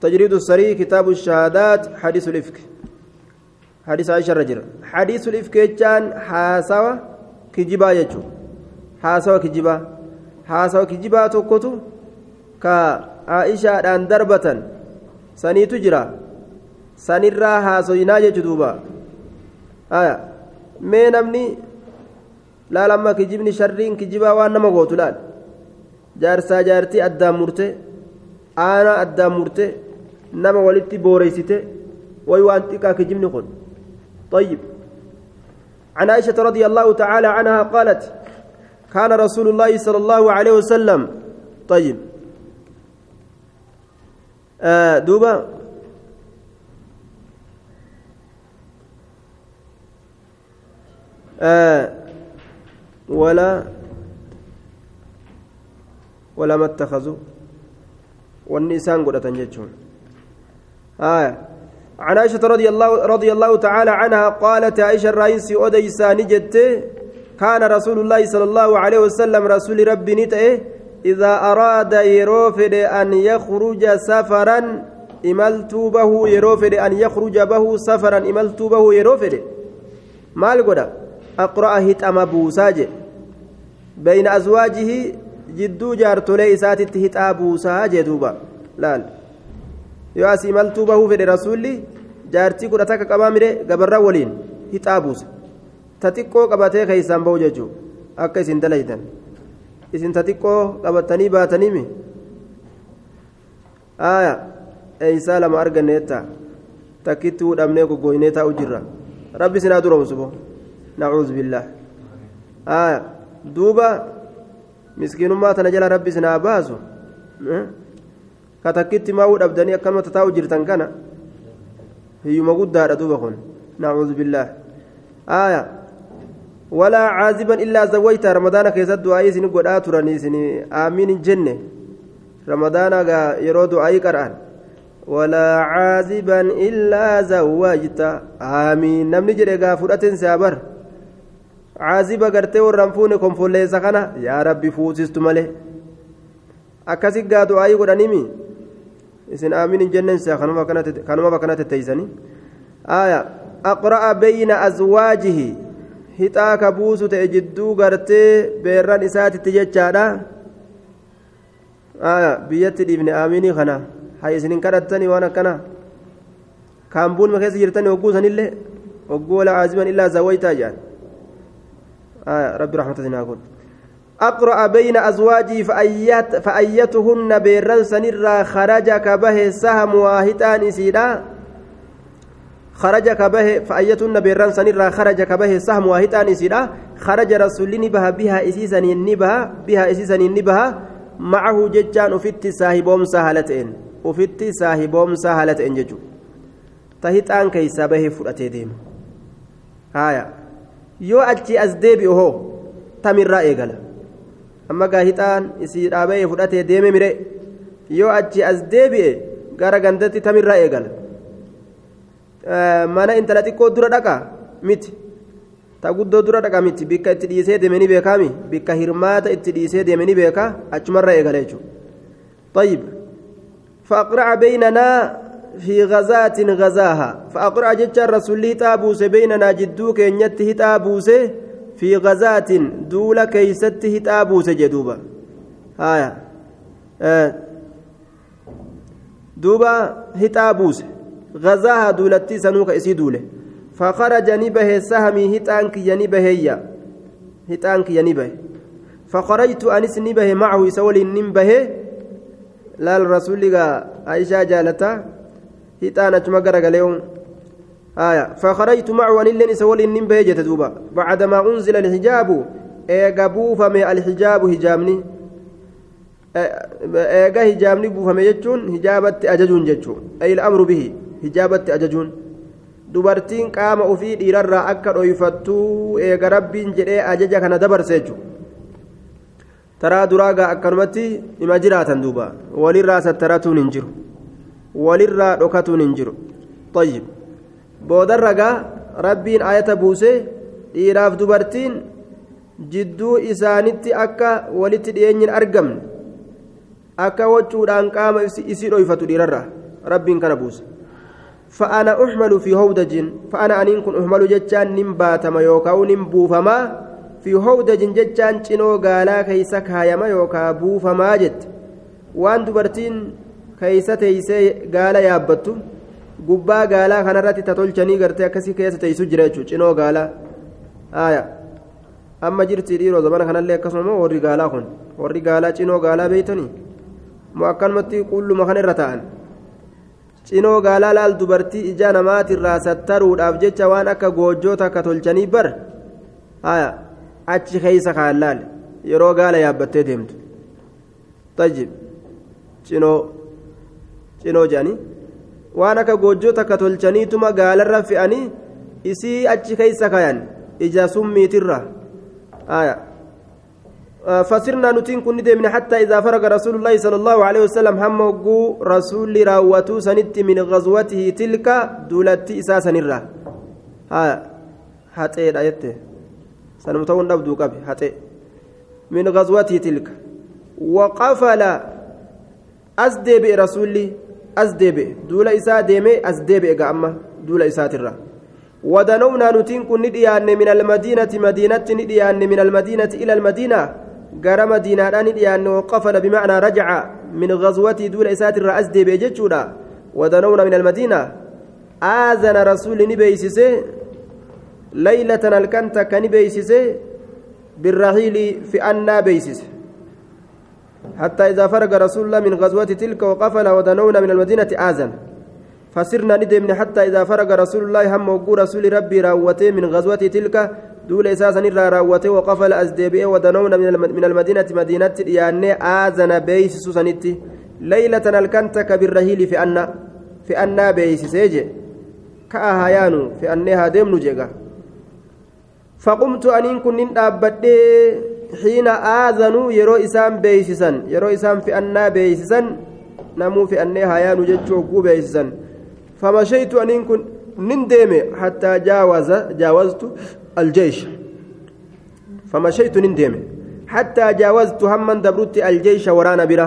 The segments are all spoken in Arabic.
تجريد السري كتاب الشهادات حديث الإفك. حديث عائشة الرجل حديث الإفك جان حاسوة كجبا يجو. حاسوة كجبا. حاسوة كجبا توكتو. كا عائشة أن دربة سني تجرى سنرى حاسوينا يجدوبا آية. mee namni laal amma kijibni sharriin kijibaa waan nama gootu laal jaarsaa jaartii addaan murte aanaa addaan murte nama walitti booreysite way waan xiqqaa kijibni kun. طيب عن عائشة رضي الله تعالى عنها قالت كان رسول الله صلى الله عليه وسلم طيب آه دوبا آه ولا ولا ما اتخذوا والنسان قد تنجتهم آية. عن عائشة رضي الله رضي الله تعالى عنها قالت عائشة الرئيس أديسان جت كان رسول الله صلى الله عليه وسلم رسول ربي نتئه إذا أراد يروفد أن يخرج سفرا إملتو به يروفد. أن يخرج به سفرا إملتو به يروفد. مال قد أقرأ هتأم بوساج. بين أزواجه جدو جارتولي إساتت هتأ بوساج دوبا. laal yoo asii maltuu bahuu fedhe rasuulli jaartii kudha takka qabaa mire gabarra waliin hixaa buusa ta xiqqoo qabatee keeysaan bahu jechuu akka isin dalaytan isin ta xiqqoo qabatanii baataniimi? Aya eeysaa lama arganneetta takkitti hudhamnee goggooynee taa'u jirra. Rabbi sinaa duromsubo nacuuzu billaah. Aya duuba miskiinummaa tana jala rabbi sinaa baasu ka takkitti maa'uu dhabdanii akkanuma taa'u jirtan kana hiyyuma guddaadha duuba kun nacuuzu billaah aya walaa caaziban illaa zawwayta ramadaana keessatti du'aayii isin godhaa turanii isin aamiin hin jenne ramadaana yeroo du'aayii qara'an walaa caaziban illaa zawwajta aamiin namni jedhe gaa fudhateen saabar caaziba gartee warraan fuune konfolleessa kana yaa rabbi fuusistu malee akkasi gaa du'aayii godhanimi isin aamiin hin jenneen saa kanuma bakkana tetteeysanii aya aqra'a bayna azwaajihi hixaa ka buusu ta'e jidduu gartee beerran isaatitti jechaadha aya biyyatti dhiifne aamiinii kana hay isinin kadhattanii waan akkana kaambuun keessa jirtanii hogguu sanillee hogguu wala caaziban illaa zawwaytaa jedhan aya rabbi rahmatatinaa kun أقرأ بين أزواجي فأيت فأيتهن بيران سنرا خرج كبه سهم واهتان إسيدا خرج كبه فأيتهن بيران سنرا خرج كبه سهم واهتان إسيدا خرج رسول نبها بها إسيسا نبها بها إسيسا نبها معه ججان أفت ساهبهم سهلتين. أفت ساهبهم سهلتين ججو. تهتان كيسا به فرأتي ديم. هايا. يو أجي أزديبي أهو. تمر إيقلا amma gaa hixaan isii dhaabee fudhatee deeme mire. Yoo achi as deebi'e gara gandatti tamirraa eegala. Mana intala xiqqoo dura dhaqa miti. Ta guddoo dura dhaqa miti. Bikka itti dhiisee deeme ni beekaami. Bikka hirmaata itti dhiisee deeme ni beeka achumarra eegala jechuudha tayyib. Faqra'a beeynanaa fi gazaatin gazaaha faqra'a jecha rasuulli hixaa buuse beeynanaa jidduu keenyatti hixaa buuse. في غزاة دولة كيست هتابو سجدوبا هايا آه. دوبا هتابوس. غزاها دولتي سنوك إسي دولة. فخرج نبه سهمي هتانك ينبه هتانك ينبه فخرجت أنس نبه معه سولي نبه. لا الرسول عائشة جالتا. هتانا مقرق اليوم آية فخرجت معه أن اللين سولي النبه جتدوبا بعدما أنزل الحجاب إيغا بوفمي الحجاب هجامني إيغا هجامني بوفمي جتشون هجابت أججون جتشون أي الأمر به هجابت أججون dubartiin qaama ofii dhiirarraa akka dhoyfattuu eega rabbiin jedhee ajaja kana dabarse jechuudha taraa duraagaa akkanumatti ima jiraatan duuba walirraa sattaratuun hin jiru walirraa dhokatuun hin jiru booda ragaa rabbiin ayata buuse dhiiraaf dubartiin jidduu isaanitti akka walitti dhiyeenyin argamne akka waccuudhaan qaama isii dhoyfatu dhiirarra rabbiin kana buuse. Fa'ana uxmalu fi howdajin fa'ana aniin kun uxmalu jechaan nin baatama yookaan nin buufamaa fi howdajin jechaan cinoo gaalaa keeysa kaayama yookaan buufamaa jette. Waan dubartiin keeysa teeysee gaala yaabbattu gubbaa gaalaa kanarratti tatolchanii gartee akkasii keessa teessu jira jechuudha cinoo gaalaa aayaa amma jirti dhiiroo zamana kanallee akkasuma warri gaalaa kun warri gaalaa cinoo gaalaa beeytanii moo akkanumatti qulluma kana irra ta'an cinoo gaalaa laal dubartii ija namaatirraa sattaruudhaaf jecha waan akka goojjoo takka tolchanii bar aayaa achi keessa kaan laal yeroo gaala yaabbattee deemtu tajjib cinoo cinoo jedhanii. Waan akka goojjoo takka tolchaniituma gaalarra fe'anii isii achi keessa kayan ija summiitirra فسرنا نتين كن من حتى إذا فرغ رسول الله صلى الله عليه وسلم هم رسول راوتو سنت من غزوته تلك دولت إساسا نرى ها حتى آيات سنمتون نبدو قبل حتى من غزوته تلك وقفل أسدي برسولي as deebi'e. Duula isaa deemee as deebi'e ga'amma duula isaatirra. ودنونا نتين كن نديان من المدينة مدينة نديان من المدينة إلى المدينة غير مدينة نديان وقفل بمعنى رجع من غزوة دول إسات الرأس دي بيجتشونا ودنونا من المدينة آذن رسول نبيسسه ليلة الكنت كنبيسسه بالرحيل في أنا بيسسه حتى إذا فرغ رسول الله من غزوة تلك وقفل ودنونا من المدينة آذن. فسرنا ندمن حتى إذا فرغ رسول الله هم وقو رسول ربي راوته من غزوة تلك. دول إساسا نرى راوته وقفل أزديبئ ودنونا من المدينة مدينة يعني آذن بيس سوسنتي ليلة الكنتك بالرهيل في أن في أن بيس سيجي كأهيانو في أنها ديم نجيغا. فقمت أن كن أبدي. Xiina aazanuu yeroo isaan beeysisan yeroo isaan fi'annaa beeysisan namuu fi'annee hayaanu jechuu hogguu beeysisan famashaytu aniin kun nin deeme hattaa jaawaztu aljeesha famashaytu nin deeme hattaa jaawaztu hamman dabrutti aljeesha waraana bira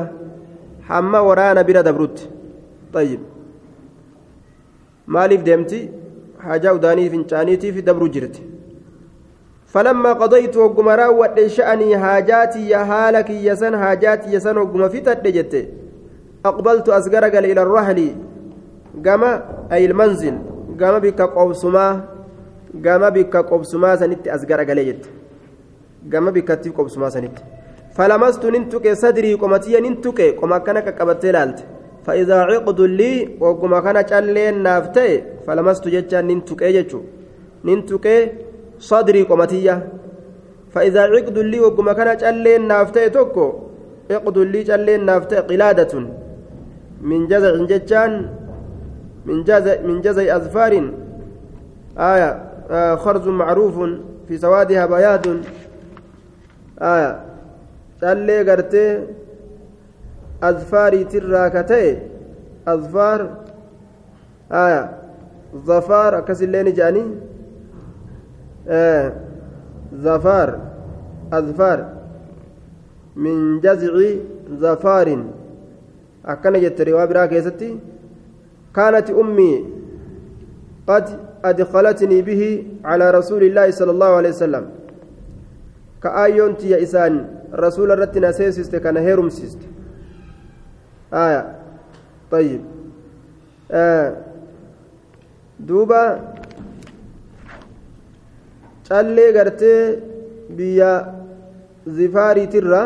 hamma waraana bira dabrutti طيب maaliif deemti haajaa udaanii fincaaniitiif dabruu jirti فلما قضيت وقم راوت شأني حاجاتي يا حالك يسن حاجاتي يسن وقم فتت جت. أقبلت أسقرق إلى الرحل. قام أي المنزل. قام بك قوسما. قام بك قوسما سنت أسقرق لجت قام بك تيب قوسما سنت. فلمست ننتك صدري قمتي ننتك قما كانك قبت لالت. فإذا عقد لي وقم كان شالين نافتي فلمست جتا ننتك جتشو ننتك صدري قمتية. فإذا عقد لي وقم كان جلين نافتي توكو عقد لي جلين نافتي قلادة. من جزع جتان من جزع من جزع أظفار آية آه خرز معروف في سوادها بياض. آية جلي قرتي أظفاري تراكتي. أظفار آية ظفار أكسلين جاني. آه ظفار أظفار. من جزع ظفار. أكن جت رواية كانت أمي قد أدخلتني به على رسول الله صلى الله عليه وسلم. كآيون تي إسان رسول الرتنا سيسست كان هيرم سيست. آية. طيب. آه. دوبا callee gartee biyya zifaariitirra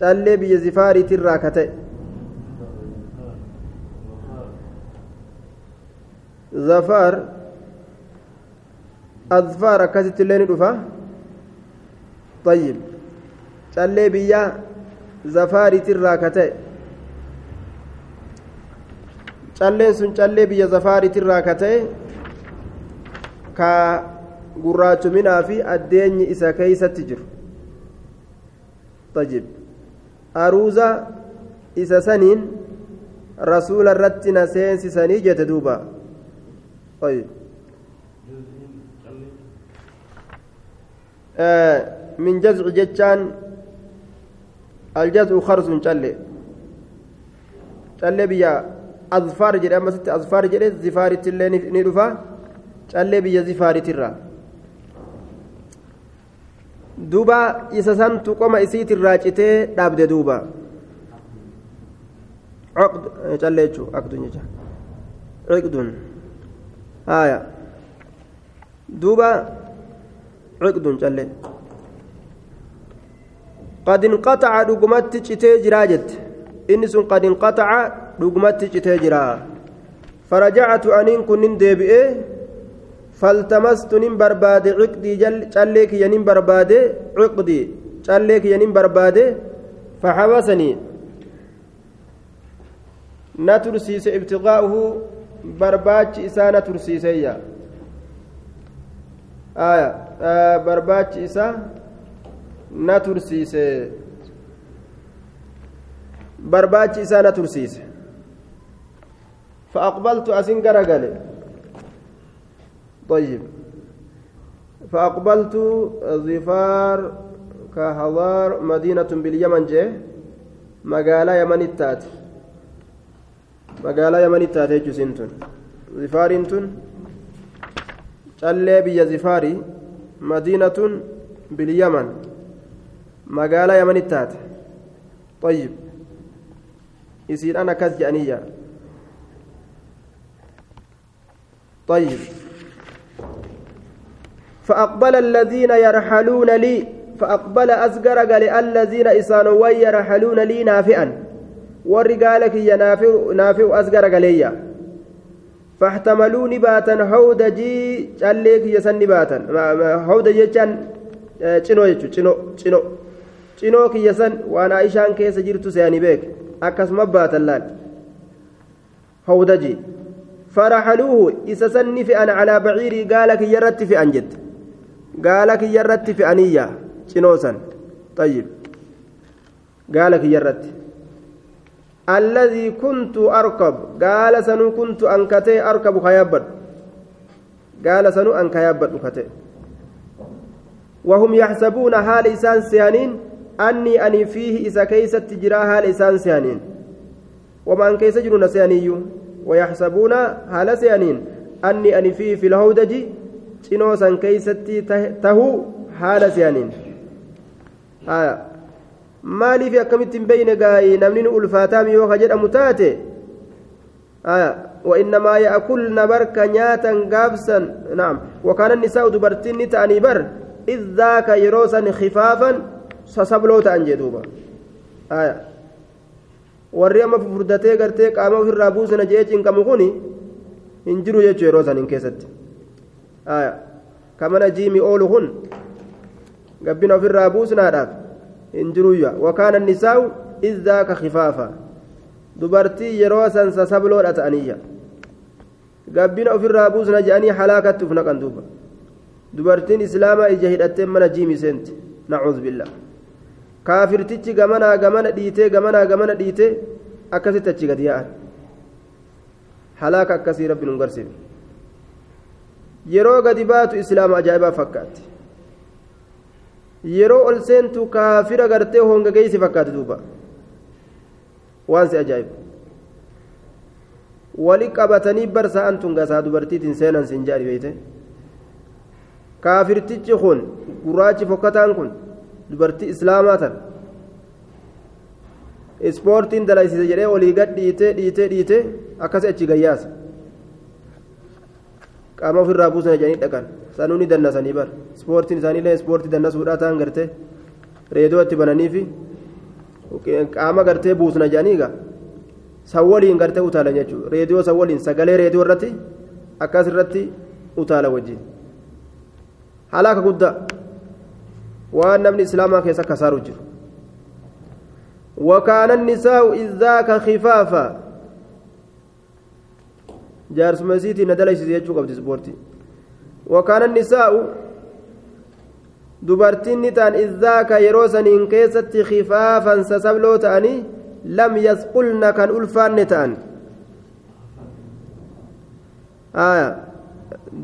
callee biyya zifaariitirraa ka ta'e zafaar azfaar akkasitti illee ni dhufa طيب callee biyya zafaariitirraa ka ta'e calleen sun callee biyya zafaariitirraa ka ta'e ka gurraachuminaa fi addeenyi isa keeysatti jiru tajib aruuza isa saniin rasuula irratti na seensisanii jette duuba min jazci jechaan aljazcu karsun calle callee biyya azfaar jedhe ammasitti azfaar jedhe zifaaritti illee ni dhufa callee biyya zifaaritirra duba isa santu qoma isiitirraa raacitee dhaabde duuba. Eh, callee jechuun aqduun jecha. Ciqduun haaya. Duuba ciqduun callee. Qad inqaxaca dhugumatti citee jiraa jette. Inni sun qad inqaxaca dhugumatti citee jiraa. Farajacatu aniin kunnin deebi'ee barbaade ciqdii callee kiyya nin barbaade ciqdii callee kiyya nin barbaade faxabasanii na tursiise ibtiqaa'uhu barbaachi isaa na tursiiseeyya aya barbaachi isaa na tursiise barbaachi isaa na tursiise فأقبلت أسين قرقل طيب. فأقبلت ظفار كهضار مدينة باليمن جه. مقالة يمن التات مقالة يمن التات سنتون ظفار انتون. بي ظفاري. مدينة باليمن. مقالة يمن التات طيب. يصير أنا كذب طيب. فأقبل الذين يرحلون لي فأقبل أزقر قال الذين إسانوا يرحلون لي نافئا والرجالك يا نافع نافع أزقر قاليا فاحتملوني باتا هودجي عليك يسن باتا هودجي جان cinoo jechuun cinoo cinoo cinoo kiyya san waan aishaan keessa jirtu se'anii beek akkasuma baatan laal hawdaji faraxaluuhu isa sanni fe'an calaa baciirii gaala gaala kiyyarratti fe'aniyya cinoo san. طيب gaala kiyyarratti. الذي كنت أركب قال سنو كنت أنكتي أركب خيابد قال سنو أنك يابد أكتي وهم يحسبون حال إسان سيانين أني أني فيه إذا كيست تجرى حال إسان سيانين وما أن كيس جرون سياني ويحسبون حال سيانين أني أني فيه في الهودج شنوسا كيست تهو حال سيانين آه. maaliif akkamittiin beeyne gaa'ii namni nu ulfaataami yoo ka jedhamu taate وإنما يأكلن بركة نياتا قابسا نعم وكان النساء دبرتين تأني بر إذ ذاك يروسا خفافا سسبلوتا أنجدوبا آية warri amma fufurdatee gartee qaama ofirraa buusana jee cinqamu kun hin jiru jechuu yeroo san hin keessatti kamana jiimi oolu kun gabbina ofirraa buusnaadhaaf hin jiruyya. Wakaana nisaa'u iddaaka khifaafa. Dubartii yeroo san sasabloodha ta'aniyya. Gabbina ofirraa buusna jedhanii halaakatti uf naqan duuba. Dubartiin islaamaa ija hidhattee mana jiimi seenti nacuudhu billah kaafirtichi gamanaa gamana dhiitee gamanaa gamana dhiitee akkasitti achi gadi yaa'an. Halaaka akkasii rabbi nun garsiif yeroo gadi baatu islaama ajaa'ibaa fakkaatti yeroo ol seentu kaafira gartee hongageeysi fakkaate duuba waan si ajaa'ibu wali qabatanii barsa'an tun gasaa dubartiitiin seenan siin jedhani beeyte kaafirtichi kun gurraachi fokkataan kun dubartii islaamaa tan ispoortiin dalaysise jedhee olii gad dhiitee dhiitee dhiitee akkasi achi gayyaasa qaama ofirraa buusana jedhanii dhaqan sanuu ni dannasanii bar ispoortiin isaaniillee ispoortii dannasuudhaa ta'an gartee reedoo itti bananiifi qaama gartee buusna jedhanii egaa san waliin gartee utaalan jechuudha reediyoo san waliin sagalee reediyoo irratti akkas irratti utaala wajjin halaaka guddaa waan namni islaamaa keessa kasaaru jiru وكان النساء إذ ذاك جارس مسيتي ندلش يجوك قبل سبورتي وكان النساء dubartiin ni ta'an izzaaka yeroo saniin keessatti khifaafan sasabloo ta'anii lam yasqulna kan ulfaanne ta'an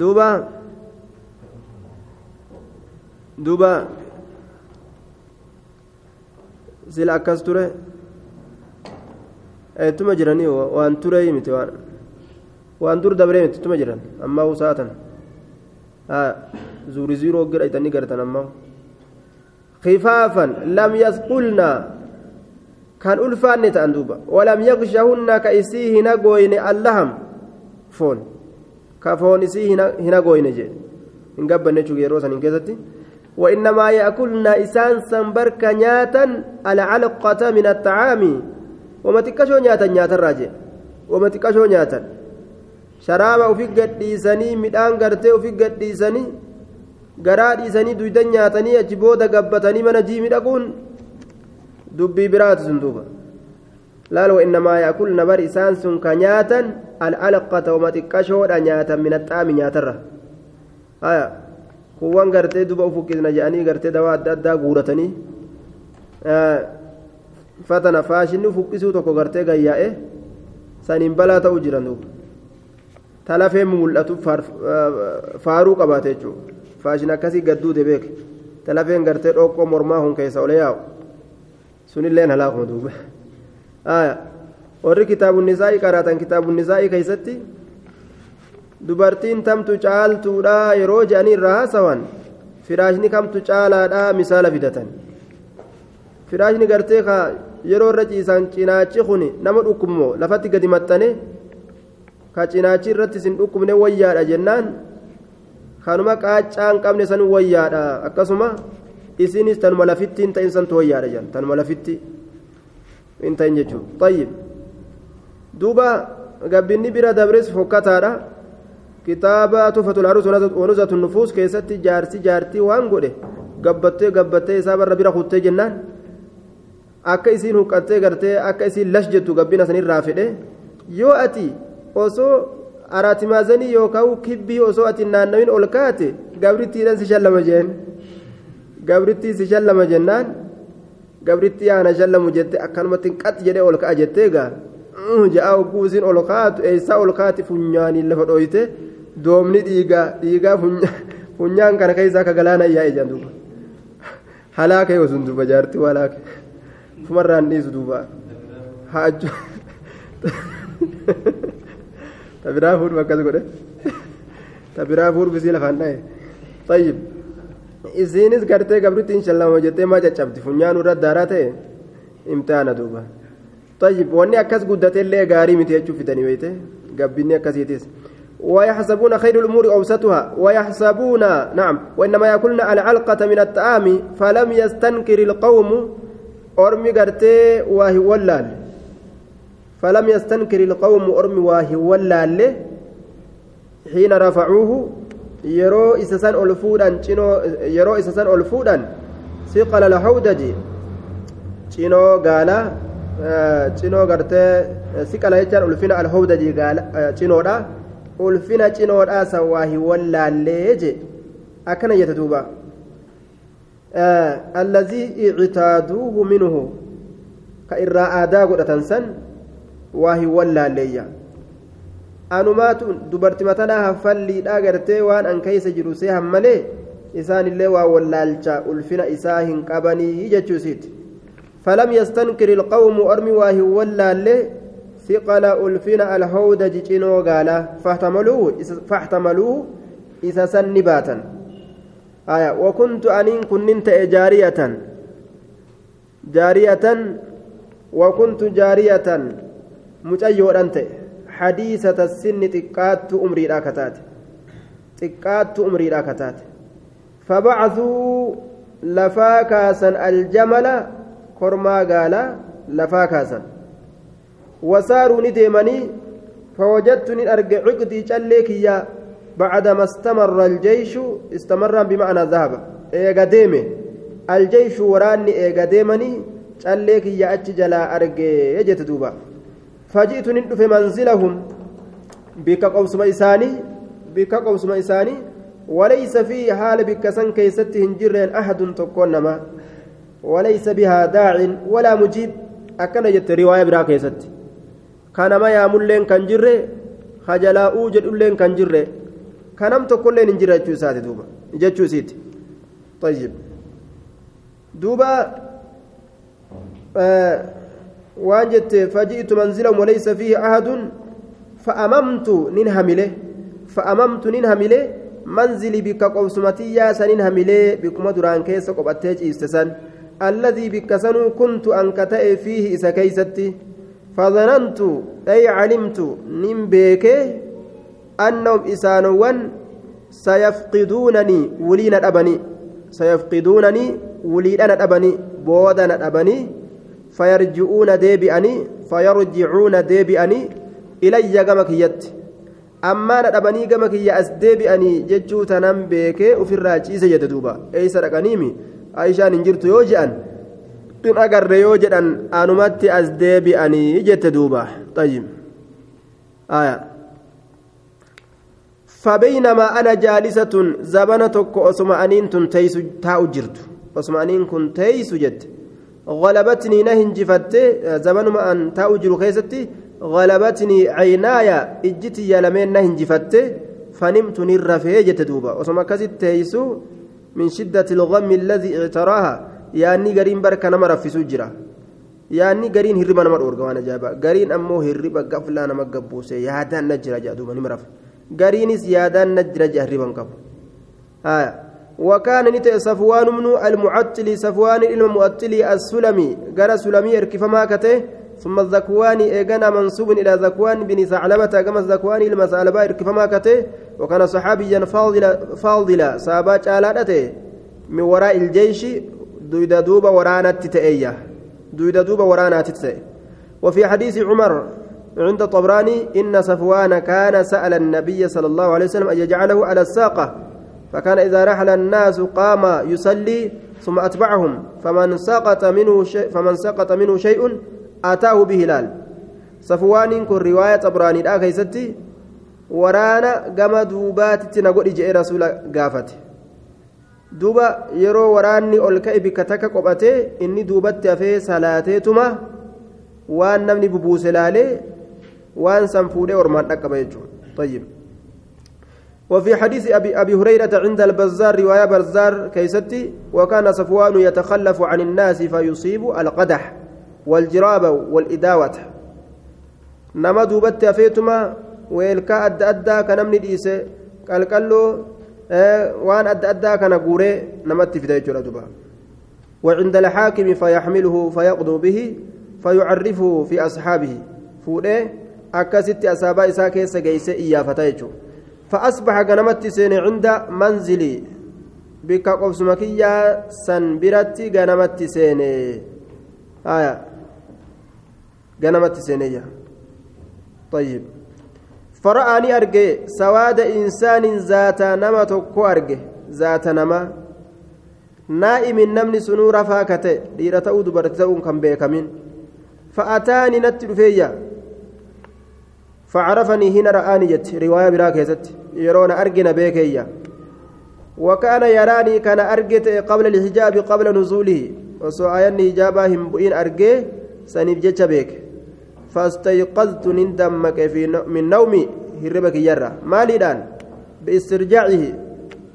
duuba duuba sila akkas ture tuma jiranii waan turee miti waan waan dur dabree miti tuma jiran ammaa usaatan zuuri ziiroo gidha itanii gartan ammaa khifaafan lam yasqulnaa kan ulfaanne ta'an duuba walam yaqshahunna ka isii hina gooyne allaham foon ka foon isii hina gooyne jee hin gabbanne jechuudha yeroo san hin keessatti وإنما يأكلن إسان سنبرك نياتا العلقة من الطعام وما تكشو نياتا نياتا راجع وما تكشو نياتا قد ديساني مدان قرتي وفي قد ديساني garaa dhiisanii duyda nyaatanii achi booda gabbatanii mana jiimi dhaquun dubbii biraati sun duuba laal wainnamaa yaakulna bar isaan sun ka nyaatan al'alqata wama xiqqashoodha nyaatan min axaami nyaatarra haya kuwwan gartee duba ufukkisna jedhanii gartee dawaa adda addaa guuratanii fatana faashinni ufukkisuu tokko gartee gayyaa'e saniin balaa ta'uu jiran duuba talafee mul'atu faaruu qabaate jechuudha faashin akkasii gadduute beek talafeen gartee dhoqqoo mormaa hun keessa ole yaa'u sunilleen halaakuma duuba warri kitaabu nisaa'ii qaraatan kitaabu nisaa'ii keessatti dubartiin tamtu caaltuudha yeroo je'anii irraa haasawan firaashni kamtu caalaadha misaala fidatan firaashni gartee yeroo irra ciisan cinaachi kun nama dhukkubmoo lafatti gadi maxxane ka cinaachi irratti sin dhukkubne wayyaadha jennaan. Kanuma qaaccaan qabne san wayyaadha. Akkasuma isinis tanuma lafitti hin ta'in santu wayyaadha jedhan tanuma lafitti hin ta'in jechuudha. Tayyib. Duuba gabbinni bira dabres fokkataadha. Kitaaba tufatul arus wanuzatu nufuus keessatti jaarsi jaartii waan godhe gabbattee gabbattee isaa barra bira kuttee jennaan. Akka isiin huqqattee gartee akka isiin lash jettu gabbina sanirraa fedhe yoo ati osoo araatimaazanii yookaan kibbii osoo ati naannawin ol kaate gabrittiidhaan si shallama jeen gabrittii si shallama jennaan gabrittii aana shallamu jette akkanumatti qax jedhee ol ka'a jettee gaa ja'a hogguu isiin ol kaatu eessaa ol kaati funyaaniin lafa dhooyte doomni dhiigaa dhiigaa funyaan kana keessaa akka galaana yaa'e jedhan duuba halaaka yoo sun duuba jaartii halaaka fumarraan dhiisu duuba haajju tabiraa fuudhu akkas godhe tabiraa fuudhu bisii lafaan dhaye tayyib isiinis gartee gabrittiin shallama jettee maa caccabdi funyaan irra daaraa ta'e imtihaana duuba tayyib wanni akkas guddatee illee gaarii miti jechuu fidanii beeyte gabbinni akkasiitis ويحسبون خير الأمور أوسطها ويحسبون نعم وإنما يأكلن العلقة من الطعام فلم يستنكر القوم أرمي قرتي وهي ولال فلم يستنكر القوم أرمي وهي ولال حين رفعوه yeroo isa san ol fuudhan cinoo yeroo isa san ol fuudhan siqala lahawdaji cinoo gaala cinoo gartee siqala jechaan ulfina alhawdaji gaala cinoodha ulfina cinoodha san waa hin wallaallee je akkana jette duuba allazii waa hin wallaalleeyya anumaatu dubarti matanaa haffalliidhaa gartee waan an keeysa jiru see hammalee isaanillee waa wallaalcha ulfina isaa hin qabanii jechuu isiiti فلم يستنكر القوم أرمي واه ولالي ثقل ألفنا الهودج جنو قال فاحتملوه فاحتملوه إذا سنباتا آية وكنت أنين كننت جارية جارية وكنت جارية مجيو أنت حديثة السن تقات أمري راكتات تقات أمري راكتات فبعثوا لفاكاسا الجمل كرما قال لفاكاسا وساروا نديمني فوجدتني أرجع عقدي شليكيا بعدما استمر الجيش استمر بمعنى ذهب إيجا ديمي الجيش وراني إيجا ديمني شليكيا أتجلا أرجع دوبا فجئت ندف منزلهم بك قوسم إساني بك قوسم إساني وليس في حال بك سن كيست هنجرين أحد تكون نما وليس بها داع ولا مجيب أكن جت رواية برا كيست كان ما ياملين كان جرة خجلا أوجد لين كان جرة كانم تكون لين جرة جوسات دوبا جوسيت طيب دوبا آه وانجت فجئت منزلا وليس فيه أحد فأممت ننهمله فأممت ننهمله منزلي بك قوسمتي يا سننهمله بكما دران كيس قبتيج إستسان الذي بك سنو كنت أنكتئ فيه إسا كيستي. فظننت أي علمت نمبيك أنهم إسانوان سيفقدونني ولين أبني سيفقدونني ولين أبني بودن أبني. فيرجعون ديبئني فيرجعون ديبئني إلي قمك يد أما ندبني قمك يا أس ديبئني ججو تنم بيك وفي الراجيس يددوبا. أي سرقنيمي؟ عائشان انجرت tun agarre yoo jedhan anumatti as deebi'anii jette duuba طيب. آية. فبينما أنا جالسة زبنة أسمع تنتيس تاء جرت أسمع أنين كن تيس جت. غلبتني نهن جفت زبن ما أن تاء جر خيستي غلبتني عيناي إجتي يا لمن نهن جفت فنمت نرفي جت دوبا أسمع كزت تيسو من شدة الغم الذي اعتراها yaanni gariin barka nama raffisuu jira yaanni gariin hirriba nama dhoorga waan ajaa'ibaa gariin ammoo hirriba gaflaa nama gabbuuse yaadaan na jira jedha duuba nima rafa gariinis yaadaan na jira jedha hirriban qabu وكان نتئ صفوان من المعطل صفوان المعطل السلمي. قال سلمي اركفما كته. ثم الذكواني إيغانا منسوب إلى ذكوان بن ثعلبة. كما الذكواني المسالبة اركفما كته. وكان صحابيا فاضلا فاضلا. سابا چالادته من وراء الجيش دويدا دوبا ورانا تتأية دويدا دوبا ورانا تتأية وفي حديث عمر عند طبراني إن صفوان كان سأل النبي صلى الله عليه وسلم أن يجعله على الساقة. فكان إذا رحل الناس قام يصلي ثم أتبعهم فمن سقط منه شيء فمن سقط منه شيء أتاه بهلال صفوان كن رواية طبراني لا كيستي ورانا قام دوبات تنقل إجئ رسول ka'e bikka takka qophatee inni duubatti hafee salaateetuma waan namni bubuuse laalee waan san fuudhee ormaan dhaqqaba jechuudha طيب وفي حديث أبي, أبي هريرة عند البزار رواية بزار كيستي وكان صفوان يتخلف عن الناس فيصيب القدح والجراب والإداوة. نما دوبت أفيتما ويلكا أدى أدى كنمني ديسة. قال له waan adda addaa kana guuree namatti fida jechuudha duba وعند الحاكم فيحمله فيقضوا به فيعرفه في أصحابه. فوده أكست أصابا إسا كيس جيس إيافتا فأصبح غنمت سين عند منزلي. بك قبسمكية سنبرتي غنمت سين آية. غنمت سينية طيب. فرآني أرجع سواد إنسان ذات نما تكو أرجع ذات نما. نائم النمن سنور فاكته ديرة تؤد برتون كم بيكمين. فأتاني نتلفيا فعرفني هنا رآني جت رواية براكزت يرون أرجنا بيكيا. وكان يراني كان أرجت قبل الحجاب قبل نزوله. وسؤالني إجابة بؤين أرجع سنيف جتش بيك. فاستيقظت نندمك في من نومي. هربك يرى. ماليدان بإسترجاعه.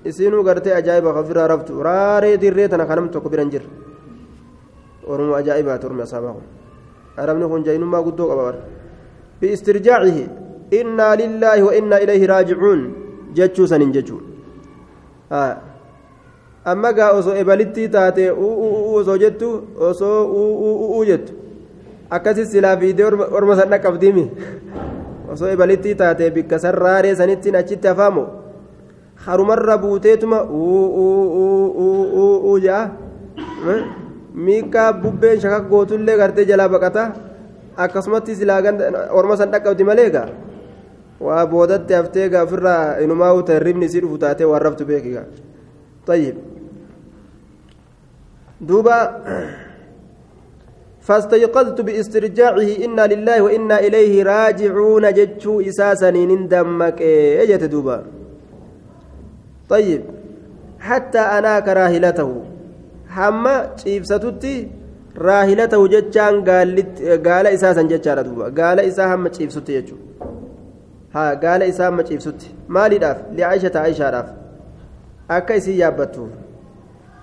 isinuu gartee ajaa'iba kafirraa raftu raaree dirree tana kanam tokko biran jira oromoo ajaa'ibaati ormi asaabaa kun arabni kun jaynummaa guddoo qaba bara biistirjaacihi innaa lillaahi wa innaa ilayhi raajicuun jechuu sanin jechuu amma gaa osoo ebalittii taate osoo jettu osoo uu jettu akkasis silaa fiidee orma san dhaqqabdiimi osoo ebalittii taate bikka san raaree sanittiin achitti hafaamu harumarra buuteetuma uu ja'a miikaa bubbeen shakak gootullee gartee jalaa baqata akkasumatti silaa orma san dhaqqabdi malee gaa waa boodatti haftee gaa ofirraa inumaa uta ribni isii dhufu taatee waan raftu beekiga طيب دوبا فاستيقظت باسترجاعه إنا لله وإنا إليه راجعون جتشو إساسا ندمك إجت دوبا طيب حتى أنا كراهلته حما تشيفستي raahila ta'u jechaan eh, gaala isaa san jechaadha duuba. Gaala isaa hamma ciibsutti jechuudha haa gaala isaa hamma ciibsutti. Maaliidhaaf? Li'aayishata aayishaadhaaf. Akka isii yaabbattu.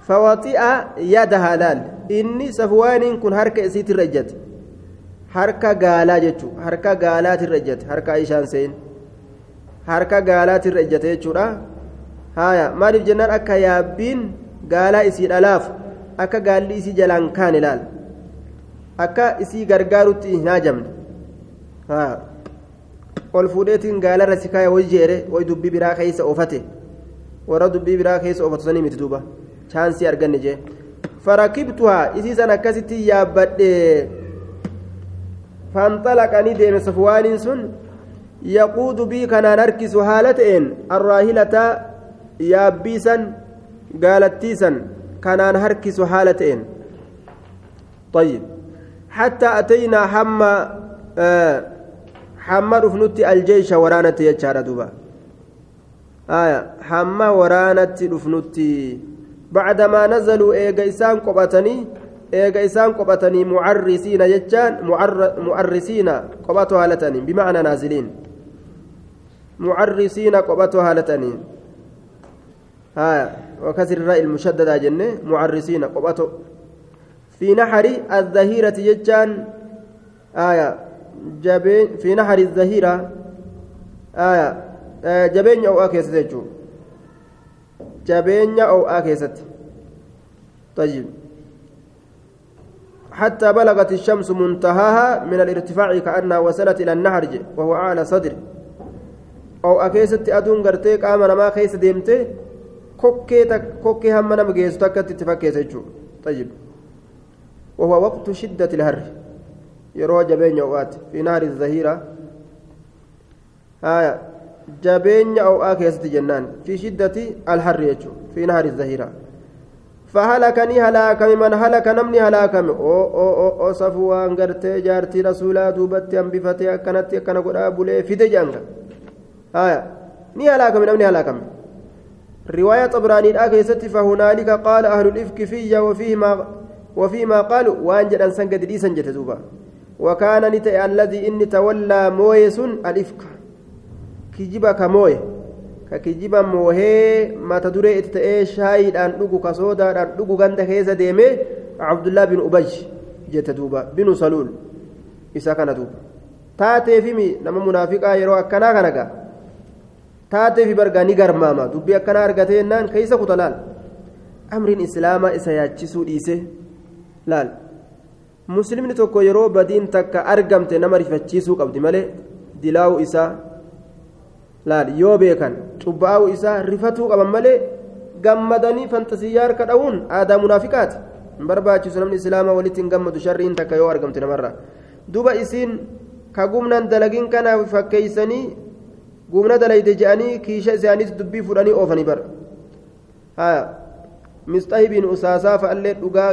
Fawaxi'a yaada halaal. Inni safuwaaniin kun harka isiitirra ijjate harka gaalaa jechuudha. Harka gaalaatirra ijjate harka aayishaan seen harka gaalaatirra ijjate jechuudha. Haaya maaliif jennaan akka yaabbiin gaalaa isii dhalaafu. Akka gaalli isii jalaan kaan ilaal. Akka isii gargaarutti hin haajamne. Ol fuudheetiin gaalarra si kaaya way jeere way dubbii biraa keessa oofate warra dubbii biraa keessa oofatu sanii miti duuba. Chaansii arganne jee. Farakibtuhaa isii san akkasitti yaabbadhe. Fanxalaqanii deeme safwaaniin sun yaquudu bii kanaan harkisu haala ta'een arraahilata yaabbiisan gaalattiisan kanaan harkisu haala ta'een طيب. حتى أتينا حما آه حما رفنت الجيش ورانت يجار دوبا. آية. حما ورانت رفنت بعدما نزلوا إيجا إسان قبتني إيجا إسان قبتني معرسين يجان معر معرسين قبتها هالتني بمعنى نازلين. معرسين قبتها هالتني آية. وكسر الراء المشددة جنة معرسين قبته في نحر الظهيرة يجان آية جبين في نحر الظهيرة آية آه جبين أو أكيست يجو جبين أو أكيست. طيب. حتى بلغت الشمس منتهاها من الارتفاع كأنها وصلت إلى النهر وهو أعلى صدر. أو أكيست أدون قرتيك آمن ما كيس ديمتي kokkee hamma nama geessu takkatti itti fakkeessa jechuudha. Tajaajib wahuwa waqtu shiddati laharri yeroo jabeenya ho'aati fi naari zahiiraa haya jabeenya ho'aa keessatti jennaan. Fi shiddati alharri jechuudha. Fi naari zahiiraa fahalakanii halaakame man halaka namni halaakame. Oo safuu waan gartee jaartii rasuulaa duubatti hambifatee akkanatti akkana godhaa bulee fide jaanga haaya. Ni halaakame namni halaakame. رواية طبراني الآكيست فهنالك قال أهل الإفك في وفيهما وفيما قالوا وأنجد أن سنجد لي سنجد دوبا وكان نتأ الذي إني تولى مويس الإفك. كجبا كموي ككجبا موهي ما تدري اتتأي شايد أن لقو كسودا أن لقو غند كيزا ديمي عبد الله بن أبي جت دوبا بن سلول. إسا كان دوبا تاتي فيمي نما منافقا يرو أكنا كنكا. Taatee fi bargaa ni garmaama dubbii akkanaa argatee jennaan keessa kuta laal amriin islaamaa isa yaachisuu dhiise laal muslimni tokko yeroo badiin takka argamte nama rifachiisuu qabdi malee dilaa'uu isaa laal yoo beekan cubbaa'uu isaa rifatuu qaban malee gammadanii fantasiyyaa harka dha'uun aadaa munaafiqaati hin barbaachisu namni islaamaa walitti hin gammadu sharriin takka yoo argamte namarraa duba isiin ka gumnaan dalagiin kana fakkeeysanii gumna dalayde je'anii kiisha isaaniis dubbii fudhanii oofanii bara haya misxahibiin usaasaa fa'allee dhugaa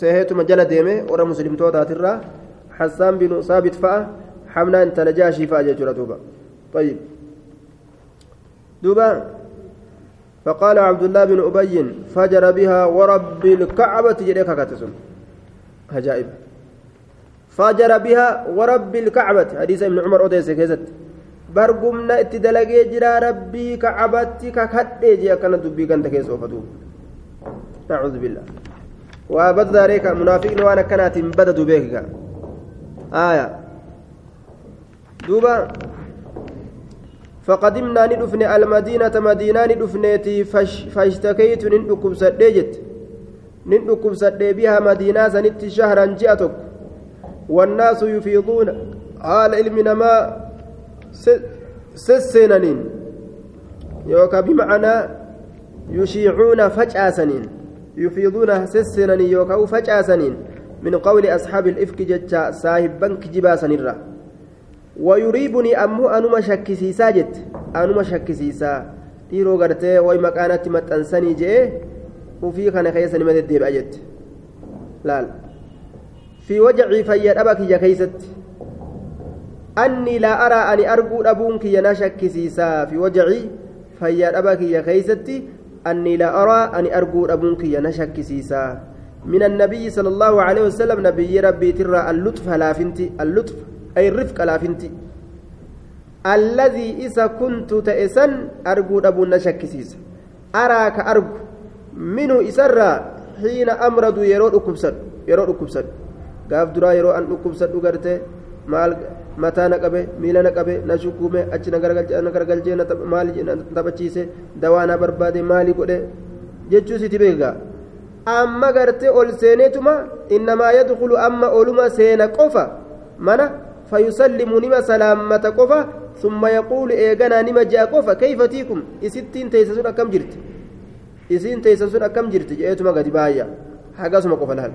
seeheetuma jala deeme warra muslimtootaatirraa hassaan bin saabit fa'a hamnaa intala jaashii fa'a jechuudha duuba طيب دوبا فقال عبد الله بن أبي فجر بها ورب الكعبة جريك كاتسون عجائب فجر بها ورب الكعبة حديث ابن عمر أوديس كيزت bargumna itti dalagee jira rabbii kacabatti kakadhee jee akkana dubbii ganda keessa oofatu nacuudhu billah waa baddaaree ka munaafiqni waan akkanaatiin badadu beekika aya duuba فقدمنا ندفن المدينة مدينة ندفنيتي فش فاشتكيت نندكم سديجت نندكم سدي بها مدينة سنت شهرا جاءتك والناس يفيضون حال علمنا ما يوكا بمعنى يشيعون فجأسنين. يفيضون سسينانين يوكا فجأسنين. من قول أصحاب الإفك جتا صاحب بنك جباسنيرا ويريبني أمه أنما شكسيسا جت. أنما شكسيسا. dhiiroo gartee way maqaanatti maxxansanii jee ufii kana keessa nima deddeebi'a jette laal fi wajacii fayyadhaba kiyya keeysatti أني لا أرى أني أرجو أبون كي نشكسيسا في وجعي فيا أبا كي كيستي أني لا أرى أني أرجو أبون كي نشكسيسا من النبي صلى الله عليه وسلم نبي ربي ترى اللطف لافنتي اللطف أي الرفق لافنتي الذي إذا كنت تأسن أرجو أبون نشكسيسا أراك أرجو. منه إسرى حين أمرض يرو أكبسد يرو أكبسد قاف درا يرو أن أكبسد أغرته maal mataa na qabe miila na qabe na shukuume achi na garagalchee maali taphachiise dawaa na barbaade maali godhe. Jechuu siti beekaa? Amma gartee ol seeneetuma innamaa yadkulu amma oluma seena qofa mana fayusallimu nima salaammata qofa summa yaquulu eeganaa nima je'a qofa kayfa tiikum? Isittiin teeysa sun akkam jirti? Isiin teeysa sun akkam jirti je'eetuma gadi baayya hagasuma qofa laal.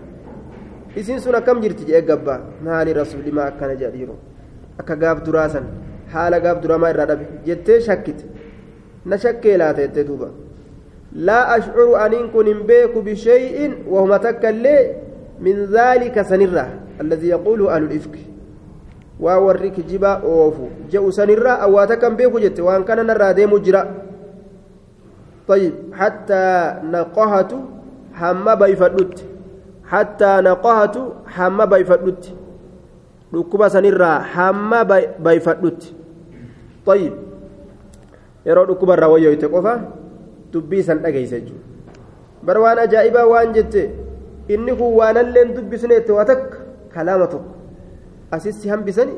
Isiin sun akkam jirti je'e gabbaa maali rasuuli maa akkana jedha dhiiroo akka gaaf duraa san haala gaaf duramaa irraa dhabe jettee shakkite na shakkee laata jettee duuba laa ashcuru aniin kun hin beeku bishay'in wahuma takka illee min dhaalika sanirraa alladii yaquulu ahlu lifki waa warri kijibaa oofu je'u sanirraa awwaa takka hin beeku jette waan kana narraa deemu jira طيب حتى نقهت حما بيفدت حتى نقهت حما بيفدت dhukkuba sanirraa hamma bayfadhutti طيب yeroo dhukkuba irraa wayyoyte qofa dubbii san dhageeysa jechuudha bar waan ajaa'ibaa waan jette inni kun waanalleen dubbisneette waa takka kalaama tokko asissi hambisani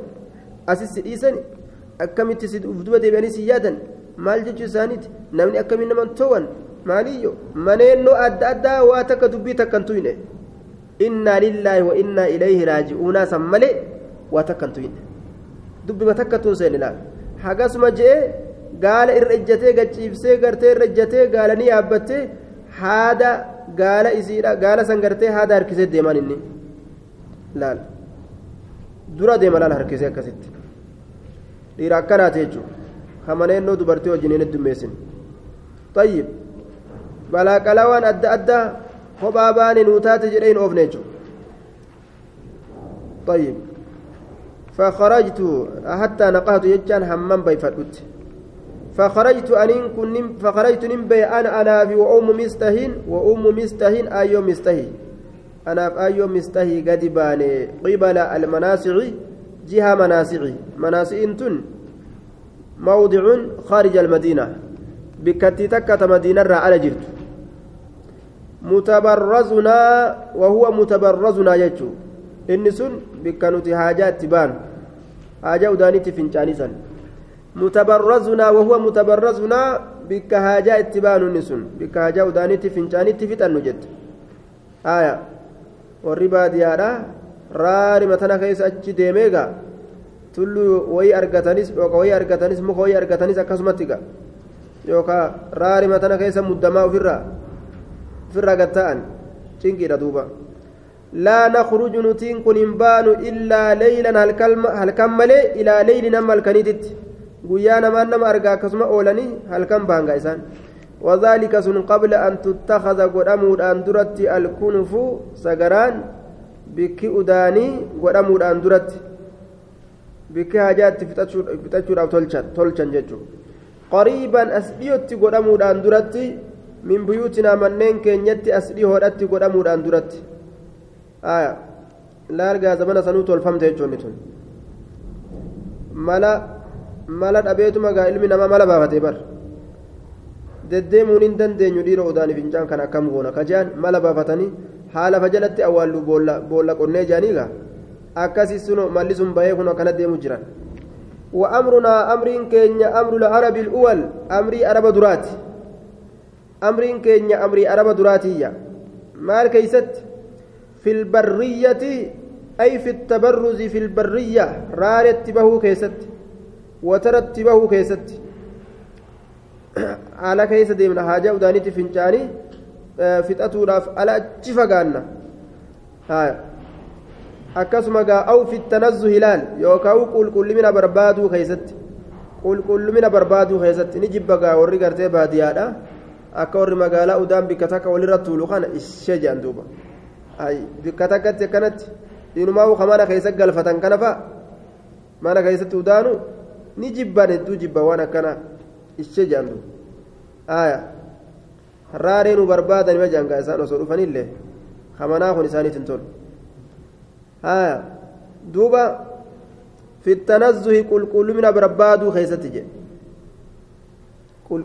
asissi dhiisani akkamitti si duba deebi'anii si yaadan maal jechuu isaaniiti namni akkamiin naman to'an maaliyyo maneennoo adda addaa waa takka dubbii takkan tuyne innaa lillaahi wa innaa ilayhi raaji'uunaa san malee waa takkan tuyne dubbiba seen ilaal hagasuma je'ee gaala irra ejjatee gachiibsee gartee irra ejjatee gaala ni yaabbattee haada gaala isiidha gaala san gartee haada harkisee deeman inni laal. Dura deema laal harkisee akkasitti. Dhiira akkanaati jechuudha hamaneennoo dubartii wajjin hin heddummeessin tayyib balaaqalawaan adda addaa kophaa baane nuu taate jedhee hin oofne jechuudha tayyib فخرجت حتى نقهت يجان همم بيفدت فخرجت أنين كن فخرجت نمبي أنا أنا في وأم مستهين وأم مستهين أيو مستهي. أنا في أيو مستهي قد باني قبل المناسع جهة مناسعي مناسع تن موضع خارج المدينة. بكتي تكة مدينة على جرت. متبرزنا وهو متبرزنا يجو. bikka nuti haajaa itti baanu haajaa udaanitti fincaanisan mutabarrazunaa wahuwa mutabarrazunaa bikka haajaa itti baanu inni sun bikka haajaa udaanitti fincaanitti fixannu jette haya warri baadiyyaadha raari matana keessa achi deemeega tulluu wayii argatanis yookaan wayii argatanis muka wayii argatanis akkasumatti ga yookaan raari matana keessa muddamaa ofirraa ofirraa gatta'an cinqiidha duuba. لا نخرج نتين كن بان إلا ليلا هل كم ملي إلى ليل نما الكنيدت قيانا ما نما أرقا كسما أولاني هل كم بانغا إسان وذلك سن قبل أن تتخذ قدامود أن درت الكنف سقران بك أداني قدامود أن درت بك حاجات فتشور أو تلشن تلشن ججو قريبا أسديوت قدامود أن درت من بيوتنا منين كينيتي أسديه قدامود أن درت aya laalgaa zamana sanuu tolfamte jechuun tun mala mala dhabeetuma gaa ilmi namaa mala baafate bar deddeemuun hin dandeenyu dhiira odaanii fincaan kan akkam goona kajaan mala baafatanii haala fa jalatti awwaallu boolla qonnee jaanii gaa akkasii sun malli sun bahee kun akkana deemu jiran وأمرنا أمر كينيا أمر العرب الأول أمري عرب درات أمر كينيا أمري عرب دراتية مال كيست في البرية أي في التبرز في البرية رارت به كيست وترت به كيست على كيس ديمنا حاجة ودانيتي فنجاني فتأتو راف على akkasuma gaa aw fi tanazzuhi laal yookaan qulqullimina barbaaduu keessatti qulqullimina barbaaduu keessatti ni jibba gaa warri gartee baadiyyaadha akka warri magaalaa udaan bikka takka walirra tuulu kana ishee jedhan duuba bikka takkatti akkanatti inumaa mana keessatti galfatan kana fa'a mana keessatti udaanu ni jibban hedduu jibba waan akkana ishee jedhan duuba aayaa raaree nu barbaadan ima jedhan gaa isaan osoo dhufanillee kamanaa kun isaaniitiin tolu. ها دوبا في التنزه قل قل من بربادو خيستي جي قل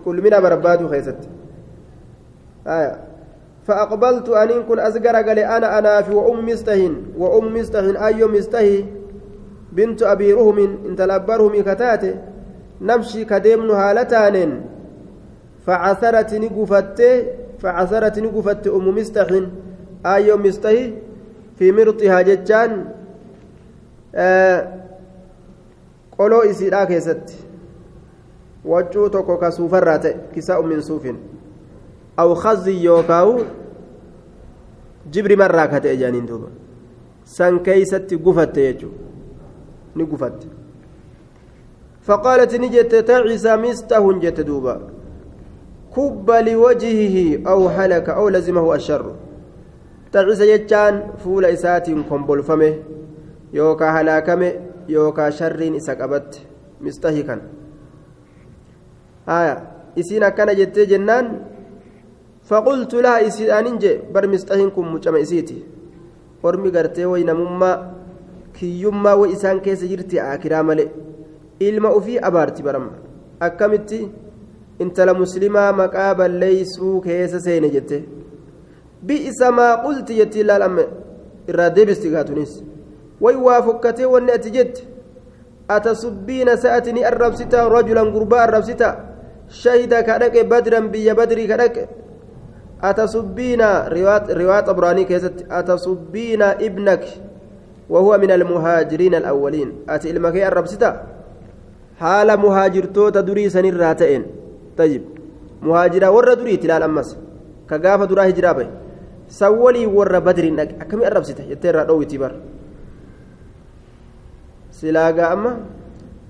فأقبلت أن كن قال أنا أنا في وأم مستهن وأم مستهن أي مستهي ruhumin intala abbaa ruhumii kataate namshii kadeemnu haala taaneen فعثرت نقفت فعثرت نقفت أم مستح آيو مستحي في مرطها جتان آه إسيرا كيست. وجو توكو كسوفرات كساء من صوف أو خزي يوكاو جبري مرة كتئ جانين دوبا سان كيست قفت يجو نقفت فقالت نجت تعس مسته جت دوبا كب لوجهه أو هلك أو لزمه الشر تعس يجان فول إسات كمبل فمه يوكا هلاكمه يوكا شر إسكبت مستهكا آية إسينا كان جت جنان فقلت لها إسيان إنجي بر مستهنكم مجمع إسيتي ormi gartee waynamummaa kiyyummaa way isaan keessa jirti akiraa malee ilma ufii abaarti barama akkamitti intala muslimaa maqaa balleeysuu keessa seene jette bi'isa maa qulti jetti ilaal amma irraa deebisti gaatunis way waa fokkatee wanni ati jette atasubbiina sa'ati ni arrabsita rajulan gurbaa arrabsita shahida ka أتصبين رواية طبراني كيست أتصبين ابنك وهو من المهاجرين الأولين. أتي المكي الربستا حال مهاجرتو تدري سنين راتئين طيب. مهاجرة ور دري تلال أمس. كقافة درا هجرا بي. سولي ور بدر أكمي الربستا يترى روي تبر سلاقا أما.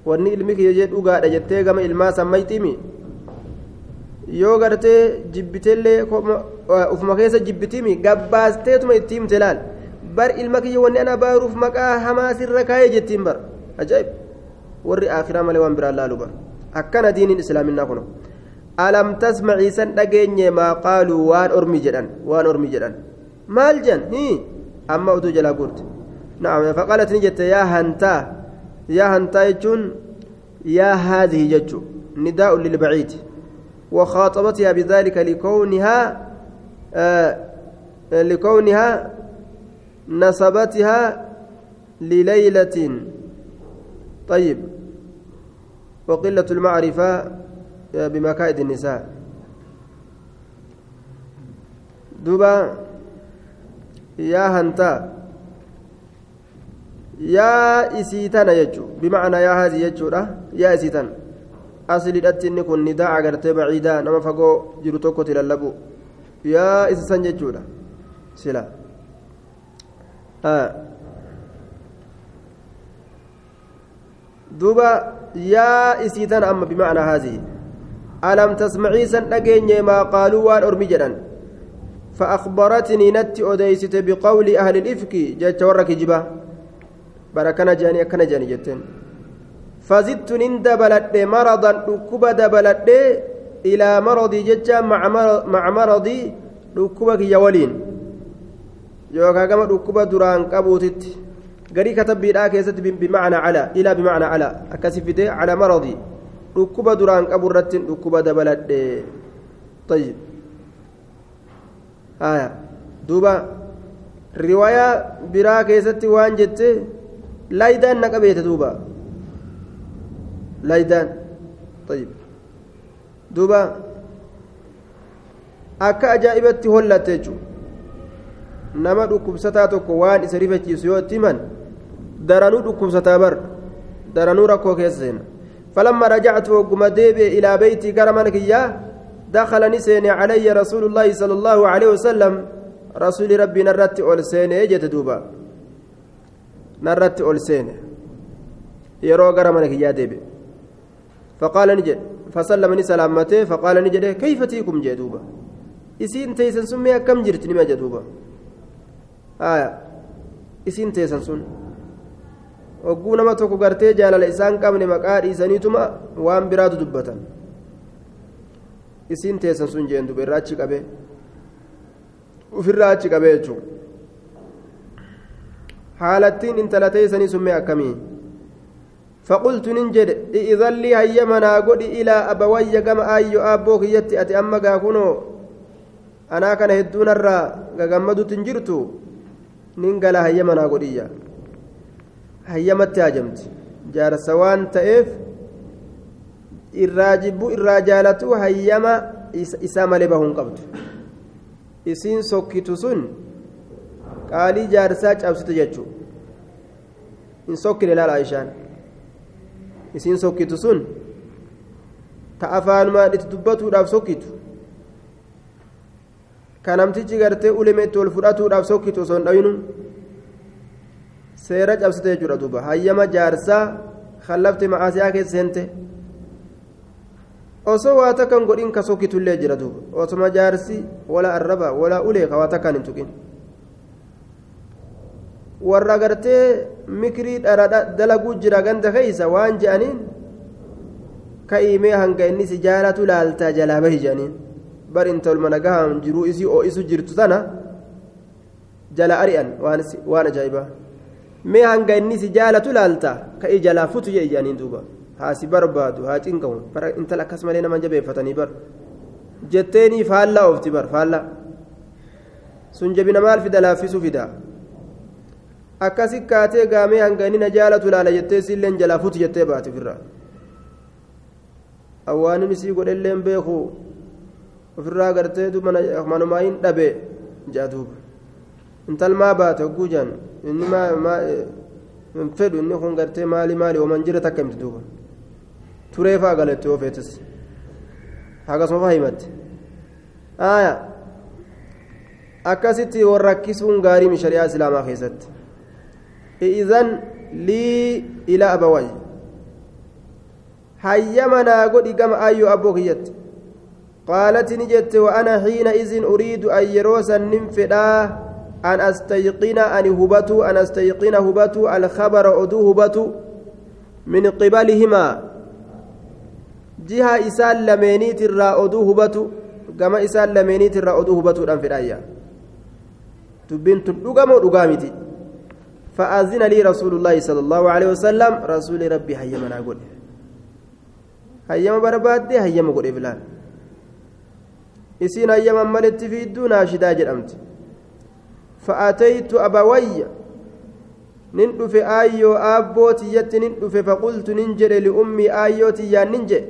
wanni ilmi kiyya jee dhugaadha jettee gama yoo gartee jibbitellee ufuma keessa jibbitimi gabbaasteetuma itti himte laal bar ilma kiyya wanni ana baaruuf maqaa hamaa sirra kaayee jettiin bar ajaa'ib warri akhiraa malee waan biraan laalu bar akkana diiniin islaaminaa kuno alam tasmacii san dhageenye maa qaaluu waan ormi jedhan waan ormi jedhan maal jan hi amma utuu jalaa guurte na'am faqaalat ni jette yaa hantaa yaa hantaa jechuun yaa haadhihi jechuu nidaa'un lilbaciidi وخاطبتها بذلك لكونها آه لكونها نسبتها لليلة. طيب. وقلة المعرفة بمكائد النساء. دوبا. يا هنتا. يا إسيتنا يجو. بمعنى يا هذه يجو يا إسيتنا asliidhatti inni kun nidaa agartee baciidaa nama fagoo jiru tokkotti lallabu yaa isa san jechuudha sila duuba yaa isii tana amma bimacnaa haazii alam tasmacii san dhageenye maa qaaluu waan ormi jedhan فأخبرتني نت أديست بقول أهل الإفك جت ورك جبا بركنا جاني أكنا جاني جتين فزدت ندبلت مرضا ركوب دبلت إلى مرضي ججا مع مع مرضي ركوبك يا ولين يوكا كما ركوب دران قبوتت غري كتب بيدا كيست بمعنى على إلى بمعنى على. أكسفته على مرضي. ركوب دران قبرت ركوب دبلت طيب. آية. دوبا. رواية برا كيست وان جت لايدان نقبيت دوبا. Laydaan طيب duuba akka ajaa'ibatti hollatte jechuudha nama dhukkubsataa tokko waan isa rifachiisu yoo itti himan daranuu dhukkubsataa bar daranuu rakkoo keessa seena فلما رجعت وقم ديبي إلى بيتي كرما كيا دخل نسين علي رسول الله صلى الله عليه وسلم رسول ربي نرت أولسين يجت دوبا نرت أولسين يرو كرما كيا ديبي فقال نجد فسلمني سلامته فقال نجد كيف تيكم جدوبا akkam jirti nima jedhuuba haya isiin teeysan sun hogguu nama tokko gartee jaalala isaan qabne maqaa dhiisaniituma waan biraatu dubbatan isiin teeysan sun jeen duba irraa achi qabee ufirraa achi qabee jechuun haalattiin intala teeysanii sun mee akkamii فقلت ننجد إذا لي هيا منا قد إلى أبوي كما أيو أبوك يتي أتي أما كاكونو أنا كان هدون الرا غمدو تنجرتو ننقل هيا منا قد إيا hayyamatti haajamti jaarsa waan ta'eef irraa jibbu irraa jaalatu hayyama isaa malee bahuun qabdu isiin sokkitu sun qaalii jaarsaa cabsite jechuudha hin sokkine laala ishaan isiin sokkitu sun ta afaanumaan itti dubbatuudhaaf sokkitu ka namtichi gartee uleme itti ol fudhatuudhaaf sokkitu osoo hin dhayinu seera cabsite jechuudha duuba hayyama jaarsaa kallafte macaasiyaa keessa seente osoo waa takkan godhin ka sokkitullee jira duuba osoma jaarsi wala arraba wala ulee ka waa takkaan hin tuqin warra gartee mikrii dalaguu jira ganda keeysa waan je'aniin ka iimee hanga inni si jaalatu laaltaa jalaa bahi je'aniin bar intalma nagahaan jiruu isii oo'isu jirtu tana jala ari'an waan ajaa'ibaa mee hanga inni si jaalatu laaltaa ka i jalaa futu jee je'aniin duuba haa si barbaadu haa cinqamu bara intala akkas malee nama jabeeffatanii bar jetteenii faallaa oofti bar faallaa sun jabina maal fida laaffisuu fidaa akkasi kaatee gaamee hanga inni na jaalatu laala jettee siilleen jalaa futu jettee baate ofirraa awwaanin isii godhelleen beeku ofirraa gartee manumaa hin dhabe jaa duuba intalmaa baate hogguu jaan inni hin fedhu inni kun gartee maali maali ooman jira takka himti duuba turee faa galatti yoo feetes hagasuma faa himatte aaya akkasitti warrakkisuun gaarii shari'aa islaamaa keessatti إذن لي إلى أبوي. هيمنا قد قم أيو أبوك يت. قالت نجت وأنا حينئذ أريد أن يروس النمفدا أن أستيقن أن هبتو أن أستيقن هبتو الخبر أدو هبتو من قبلهما. جهة إسال لمينيت الرا أدو هبتو كما إسال لمينيت الرا أدو هبتو الأنفدايا تبين تلقم ودقامتي فأذن لي رسول الله صلى الله عليه وسلم رسول ربي هيما نقول هيما بربادي هيما قول بلال إسين هيما ملت في الدون شدا جرمت. فأتيت أبوي. نندف آيو أبوتي يت نندف فقلت ننجر لأمي آيوتي يا ننجر.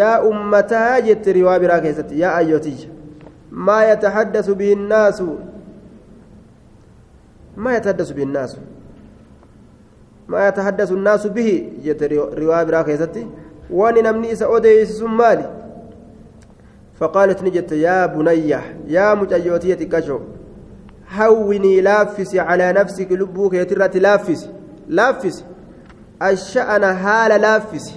يا أمتها جت رواب راكزت يا آيوتي. ما يتحدث به الناس ما يتحدث به الناس. ما يتحدث الناس به جت رواية براكيستي واني نمني سأوديس سمالي. فقالت نجت يا بني يا مجيوتية كشو هوني لافسي على نفسك لبوك يترى لافسي لافسي الشأن حال لافسي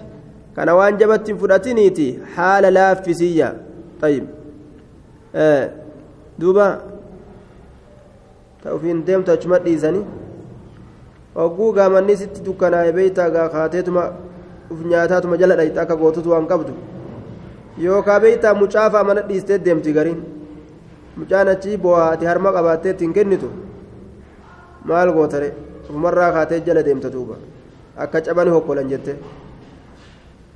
كان وان جبت فراتنيتي حال لافسية. طيب. آه دوبا ta'ufiin deemtu achuma dhiisanii hogguu gaamanni sitti dukkanaa'e beeytaa gaa kaateetuma uf nyaataatuma jala dhayxa akka gootutu waan qabdu yookaa beeytaa mucaafaa mana dhiistee deemti gariin mucaan achii bo'aati harma qabaattee ittiin kennitu maal gootare ufumarraa kaatee jala deemta duuba akka cabani hokkolan jette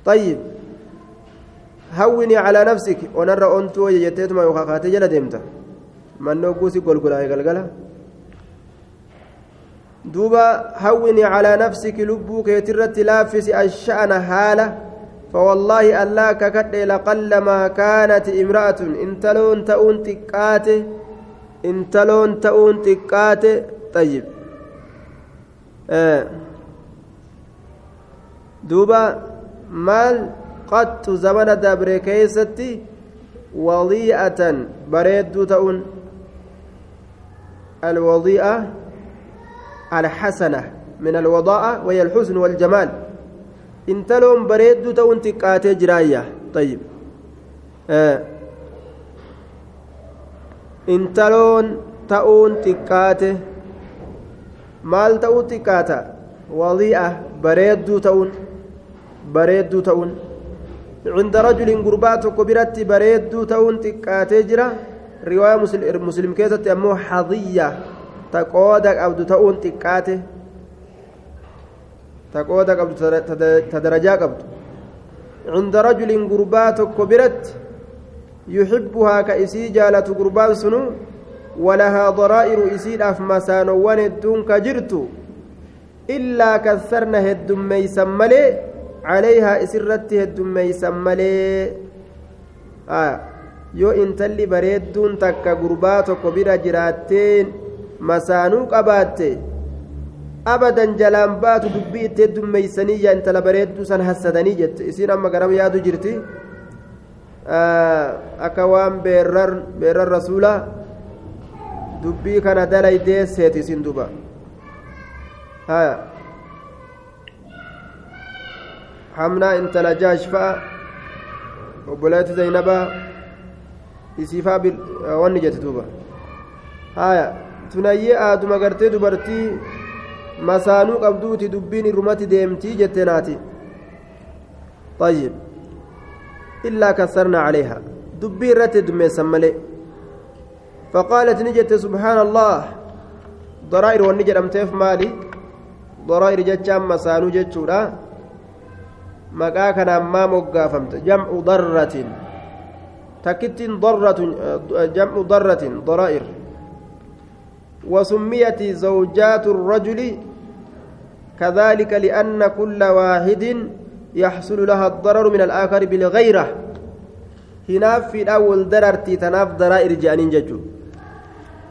طيب هوني على نفسك ونرى أنت ويجتيتما يوكا كاتي جلا ديمتا من نوكوسي قول قول دوبا هوني على نفسك لبوك يترت لافس الشأن حالة فوالله الله ككد لقلما كانت امرأة. انتلون تؤون تكاتي انتلون تؤون تكاتي طيب. آه. دوبا مال قد زمن دبر كيستي وضيئة. بريد تؤون الوضيئة الحسنة من الوضاءة وهي الحسن والجمال. انتلون بريد تون تقاتي جراية طيب. آه. انتلون تؤون تقاتي مال تؤون تقاتا وضيئة بريد تؤون بريد تؤون عند رجل قربات كبرت بريد تؤون تقاتي جرا. رواية مسلم, مسلم كيست تقودا قبض تؤون تقاته تقودا قبض تدرجا قبض عند رجل قربات كبرت يحبها كإسي جالة قربان سنو ولها ضرائر إسيد أف مسانوان الدون كجرت إلا كثرنا هدم ميسم ملي عليها إسرت هدم ميسم ملي. آه. yoo intalli bareedduun takka gurbaa tokko bira jiraatteen masaanuu qabaatte abadan jalaan baatu dubbii itti heddummeeysanii yaa intala bareedduu san hassadanii jette isiin amma garam yaadu jirti akka waan beerran rasuulaa dubbii kana dalaydee seeti isin duba haya hamnaa intala jaash fa'a obboleetti zaynabaa isiifaa wanni jette duuba haya tunayyee aaduma gartee dubartii masaanuu qabduuti dubbiin irrumatti deemtii jette naati. طيب إلا كسرنا عليها دبي رت دميسا ملئ فقالت نجت سبحان الله ضرائر والنجر أمتيف مالي ضرائر جتشام مسانو جتشورا مقا كان ما مقافمت جمع ضرة تكت ضرة جمع ضرة ضرائر وسميت زوجات الرجل كذلك لأن كل واحد يحصل لها الضرر من الآخر بالغيرة هناف في الأول دررتي تناف ضرائر جانين ججو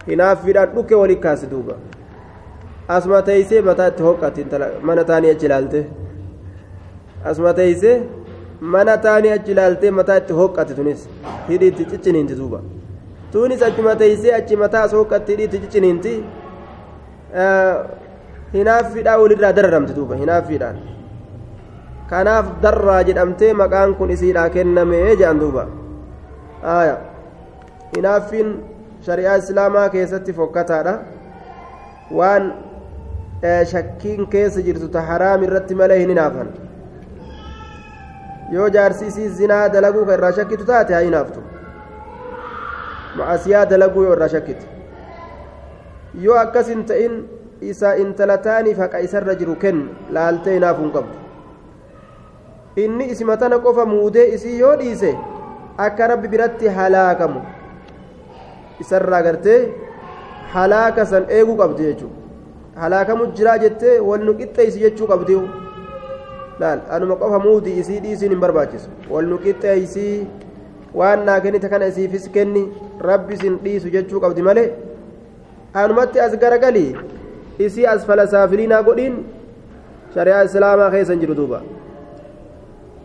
hinaaf fidhaan dhukke wali kaasi duuba asuma teeysee mataa itti hoqqatti mana taanii achi ilaalte asuma teeysee mana taanii achi ilaaltee mataa itti tunis achuma teeysee achi mataa as hoqqatti hidhii itti cicciniinti hinaaf fidhaa walirraa dararamti duuba hinaaf fidhaan kanaaf darraa jedhamtee maqaan kun isiidhaa kennamee jedhan duuba hinaaffiin shari'aa islaamaa keessatti fokkataadha waan shakkiin keessa jirtu ta haraam irratti malee hin hinaafan yoo jaarsi isii zinaa dalaguu ka irraa shakkitu taate haa hinaaftu ma'asiyaa dalaguu yoo irraa shakkitu yoo akkas hin ta'in isa intala taaniif haqa isarra jiru kennu laaltee hinaafuu hin qabdu. Inni isima tana qofa muudee isii yoo dhiise akka rabbi biratti halaakamu isarraa gartee halaaka san eeguu qabdi jechuudha. Halaakamu jiraa jettee wal nu qixxeessi jechuu qabdi laal anuma qofa muudii isii dhiisiin hin barbaachisu. Wal nu qixxeessii waan naa kennite kana isiifis kenni sin dhiisu jechuu qabdi malee anumatti as garagalii isii as falasaafiliinaa godhiin shari'aa islaamaa keessa hin jiru duuba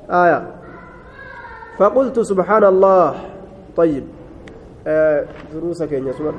آية فقلت سبحان الله طيب دروسك يا سمر